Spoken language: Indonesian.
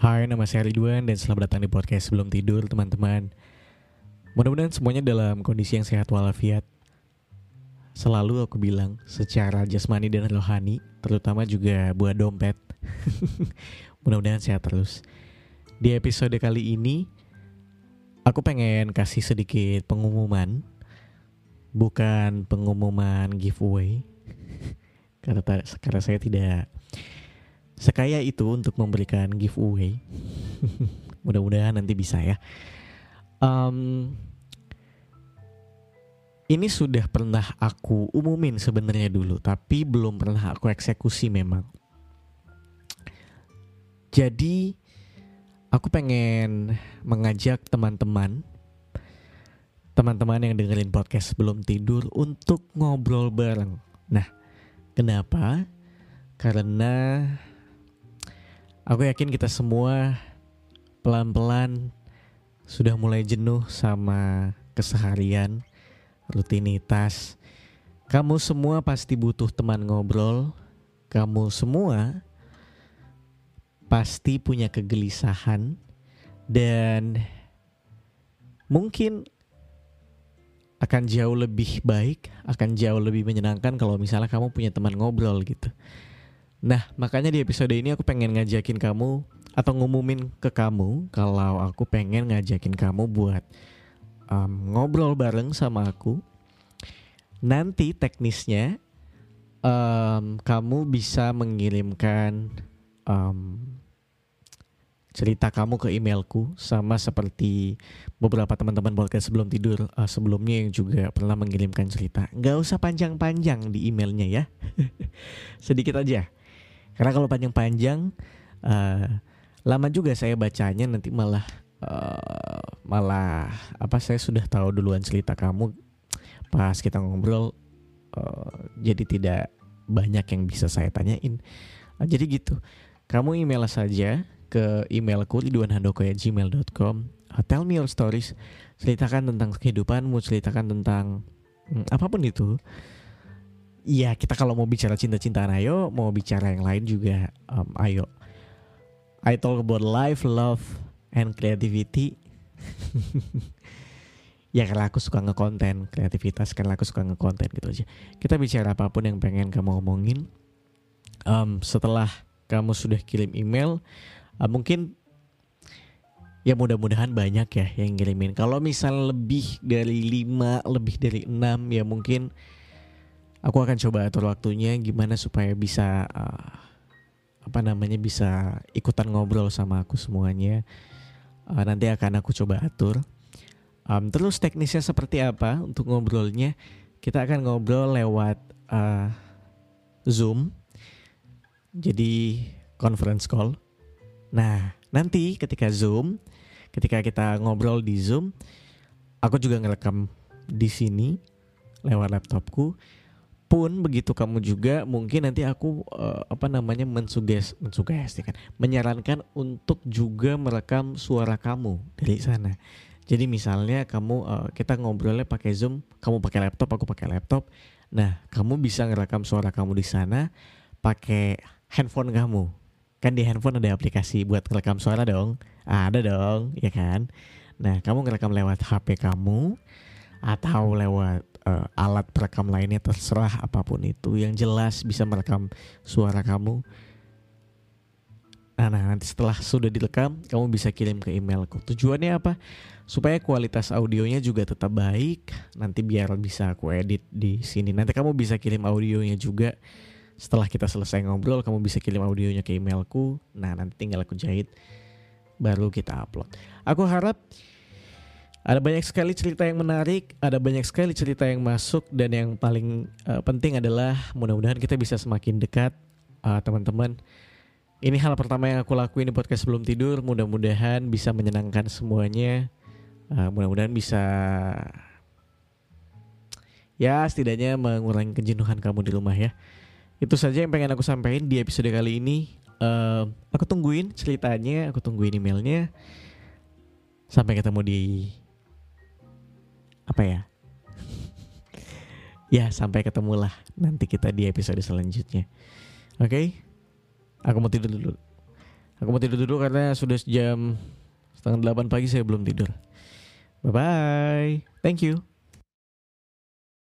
Hai, nama saya Ridwan dan selamat datang di podcast Sebelum Tidur, teman-teman. Mudah-mudahan semuanya dalam kondisi yang sehat walafiat. Selalu aku bilang secara jasmani dan rohani, terutama juga buat dompet. Mudah-mudahan sehat terus. Di episode kali ini, aku pengen kasih sedikit pengumuman. Bukan pengumuman giveaway. karena, karena saya tidak sekaya itu untuk memberikan giveaway. Mudah-mudahan nanti bisa ya. Um, ini sudah pernah aku umumin sebenarnya dulu, tapi belum pernah aku eksekusi memang. Jadi aku pengen mengajak teman-teman teman-teman yang dengerin podcast sebelum tidur untuk ngobrol bareng. Nah, kenapa? Karena Aku yakin kita semua pelan-pelan sudah mulai jenuh sama keseharian, rutinitas. Kamu semua pasti butuh teman ngobrol. Kamu semua pasti punya kegelisahan dan mungkin akan jauh lebih baik, akan jauh lebih menyenangkan kalau misalnya kamu punya teman ngobrol gitu. Nah, makanya di episode ini aku pengen ngajakin kamu atau ngumumin ke kamu kalau aku pengen ngajakin kamu buat um, ngobrol bareng sama aku. Nanti teknisnya um, kamu bisa mengirimkan um, cerita kamu ke emailku sama seperti beberapa teman-teman podcast sebelum tidur uh, sebelumnya yang juga pernah mengirimkan cerita. Gak usah panjang-panjang di emailnya ya, sedikit aja karena kalau panjang-panjang uh, lama juga saya bacanya nanti malah uh, malah apa saya sudah tahu duluan cerita kamu pas kita ngobrol uh, jadi tidak banyak yang bisa saya tanyain. Uh, jadi gitu. Kamu email saja ke emailku ridwanhandoko@gmail.com. Uh, tell me your stories. Ceritakan tentang kehidupanmu, ceritakan tentang hmm, apa pun itu Iya kita kalau mau bicara cinta-cintaan ayo. Mau bicara yang lain juga um, ayo. I talk about life, love, and creativity. Ya karena aku suka ngekonten Kreativitas karena aku suka ngekonten gitu aja. Kita bicara apa pun yang pengen kamu ngomongin um, Setelah kamu sudah kirim email uh, Mungkin Ya mudah-mudahan banyak ya yang ngirimin. Kalau misal lebih dari 5, lebih dari 6 Ya mungkin aku akan coba atur waktunya gimana supaya bisa uh, apa namanya bisa ikutan ngobrol sama aku semuanya. Uh, nanti akan aku coba atur. Um, terus teknisnya seperti apa untuk ngobrolnya? Kita akan ngobrol lewat uh, zoom. Jadi conference call. Nah nanti ketika zoom ketika kita ngobrol di zoom aku juga ngerekam di sini lewat laptopku pun begitu kamu juga mungkin nanti aku uh, apa namanya mensuges mensugesti kan menyarankan untuk juga merekam suara kamu dari sana. Jadi misalnya kamu uh, kita ngobrolnya pakai Zoom, kamu pakai laptop, aku pakai laptop. Nah, kamu bisa ngerekam suara kamu di sana pakai handphone kamu. Kan di handphone ada aplikasi buat ngerekam suara dong. Ada dong, ya kan? Nah, kamu ngerekam lewat HP kamu atau lewat uh, alat perekam lainnya terserah apa pun itu yang jelas bisa merekam suara kamu. Nah, nah nanti setelah sudah direkam kamu bisa kirim ke emailku. Tujuannya apa? Supaya kualitas audionya juga tetap baik. Nanti biar bisa aku edit di sini. Nanti kamu bisa kirim audionya juga. Setelah kita selesai ngobrol, kamu bisa kirim audionya ke emailku. Nah, nanti tinggal aku jahit baru kita upload. Aku harap ada banyak sekali cerita yang menarik, ada banyak sekali cerita yang masuk dan yang paling uh, penting adalah mudah-mudahan kita bisa semakin dekat uh, teman-teman. Ini hal pertama yang aku lakuin di podcast sebelum tidur, mudah-mudahan bisa menyenangkan semuanya. Uh, mudah-mudahan bisa ya setidaknya mengurangi kejenuhan kamu di rumah ya. Itu saja yang pengen aku sampaikan di episode kali ini. Uh, aku tungguin ceritanya, aku tungguin emailnya. Sampai ketemu di apa ya ya sampai ketemu lah nanti kita di episode selanjutnya oke okay? aku mau tidur dulu Aku mau tidur dulu karena sudah jam setengah delapan pagi saya belum tidur. Bye bye. Thank you.